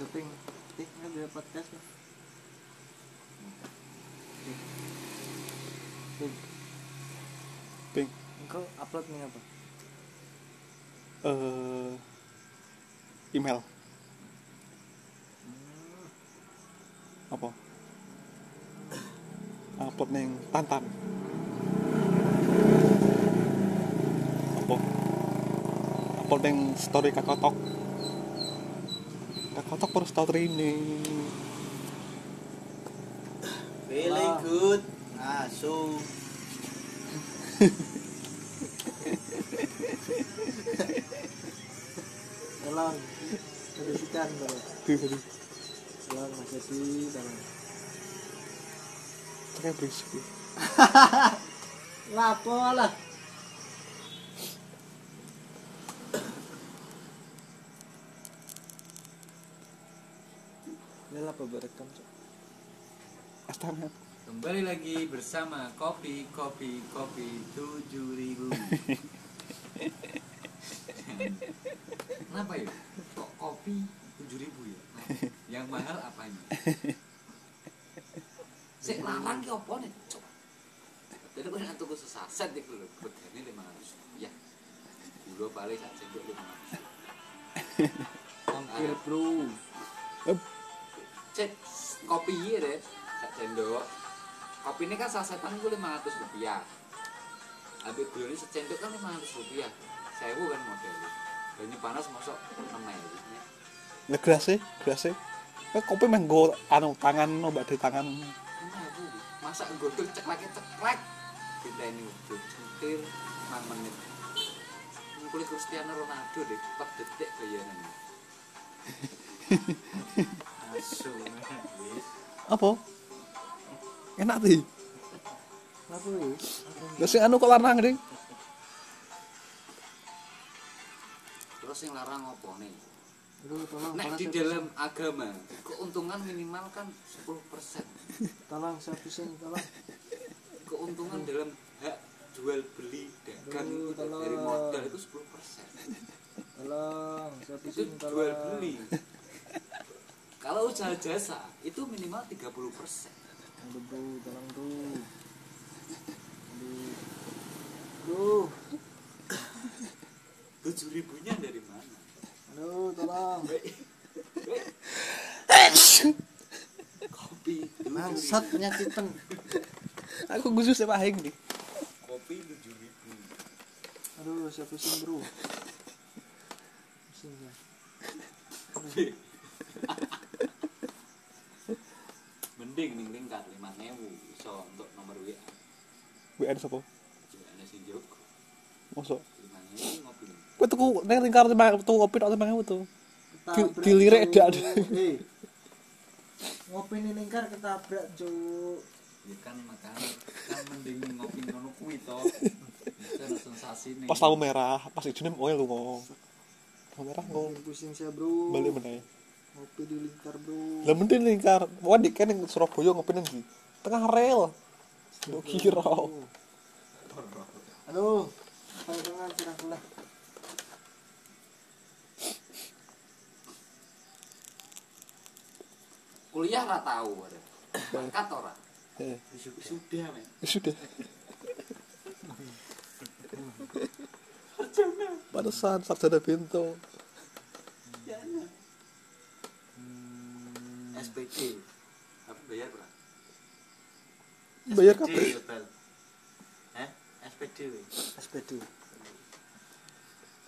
syuting eh ada podcast kan Ping, ping engkau upload nih apa? eh email. Apa? Upload neng tantan apa? Upload neng story kakotok kakotok perlu story ini Feeling Ah. good. Asu. Tolong, kondisikan bro. Tolong Mas Edi, tolong. kayak berisik. Lapo lah. Cok? Astaga. Kembali lagi bersama kopi kopi kopi tujuh ribu. Kenapa ya? Kok kopi tujuh ribu ya? Nah, yang mahal apanya? Sik larang ki opo nih? Cok. Jadi gue nggak tuku sesaset. Begini lima ratus rupiah. Gula paling sak sendok lima ratus. Hampir bro. Cek kopi ya deh, sak sendok. Kopi ini kan sasetan itu lima ratus rupiah. Habis gula ini secendok kan lima ratus rupiah. Sewu kan modelnya. Banyu panas masuk enam ribu. Ya gelasnya, gelasnya. Eh, kopi main go anu tangan obat di tangan. Enam ribu. Masa godol ceklek ceklek. Kita ini waktu centil enam menit. Kulit Cristiano Ronaldo deh, 4 detik bayaran. Asu. Apa? Enak sih. Ya? Lah sing anu kok larang ding. Terus yang larang apa nih? Tolong. Nek tolong di dalam agama, keuntungan minimal kan 10%. pusing. Tolong saya pusing, tolong. Keuntungan dalam hak jual beli dagang itu dari tolong. modal itu 10%. Tolong, saya Itu pusing, tolong. jual beli. Kalau usaha jasa itu minimal 30%. Aduh bro, tolong bro. Aduh. Aduh, 7 ribunya dari mana? aduh, tolong. Kopi 7 Bangsat ribu. penyakitan. Aku khusus sama aing nih. Kopi 7 ribu. Aduh, saya pusing bro. Pusing ya. Mending ning lingkar 5000 iso untuk nomor WA. WN sapa? Jualnya si Joko. Mosok. 5000 ngopi. Kowe tuku ning lingkar tuku kopi tok 5000 tuh. Di- Ketabrak, dilirik dak. Ngopi nih lingkar ketabrak, Cuk. ya kan makanya kan mending ngopi ngono kuwi to sensasi nih Pas lampu merah, pas ijine oil lu ngomong. Lampu merah ngomong Pusing saya, Bro. balik meneh. Ngopi di lingkar, Bro. Lah mending lingkar. Wah di kan ning Surabaya ngopi nang ndi? Tengah rel. Lu kira. Tangan curang kulah. kuliah lah tahu ada bakat ora Eh, sudah men ya sudah. Pantesan sarjana bento. SPC apa bayar berapa Bayar kabeh. Hah? SPD. SPD.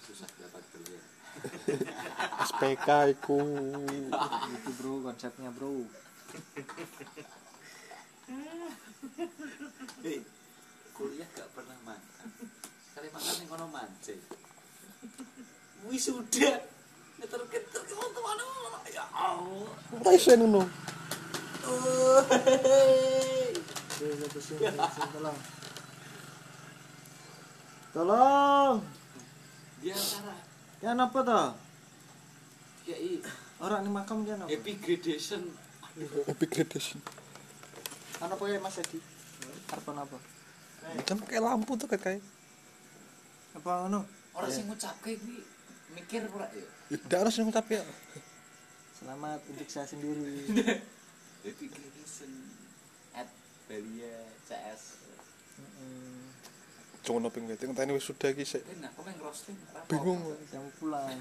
susah dapat kerja SPK iku. Itu, Bro, konsepnya, Bro. eh kuliah gak pernah makan kali makan yang kono mancing wisuda ngeter-ngeter Tá isso aí, Nuno. Tolong. Dia cara. Ya napa toh? Ya i. Orang ni makam dia napa? Epic gradation. Ana apa ya Mas Edi? Apa napa? Kan kayak lampu tuh kayak. Apa ngono? Orang sing ngucapke iki mikir ora ya. Ya harus ngucap ya. Selamat untuk saya sendiri. Dedication at Balia CS. Cuma noping bete ngenteni wis sudah? Apa? Bingung. Mau pulang.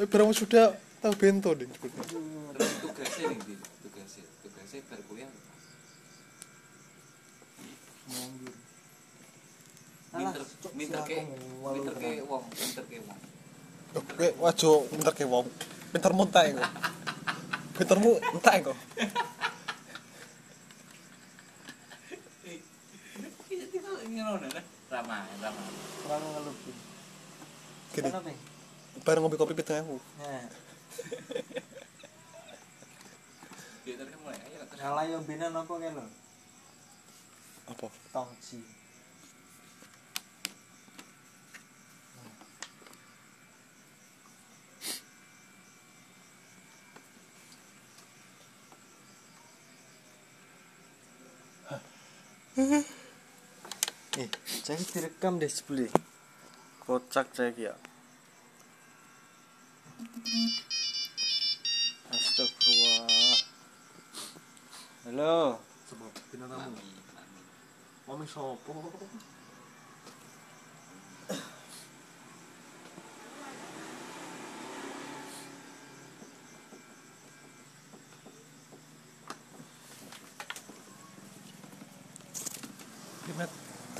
Eh barang sudah tahu bento ding sebutnya. Tugasnya nih, tugasnya, tugasnya bar kuliah. nganggur. Minter, minter ke, minter ke wong, minter ke wong. Kowe wajo pinter ke wong. Pintermu entek engko. Pintermu entek engko. Ramah, ramah. Gini? Bang? bareng ngopi kopi. Nah, mulai ayo terus. ngalah yang binan apa lo? Apa? Tongci. Eh, saya direkam deh sebeli. Kocak saya ya. Astagfirullah. Halo. Sebab mami. Mami sopo?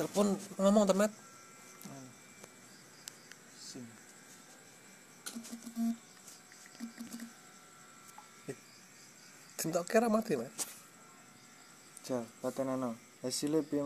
Telepon ngomong tuh Met. Sim. Cinta kira mati Met. Jal, patenano. Hasilnya piye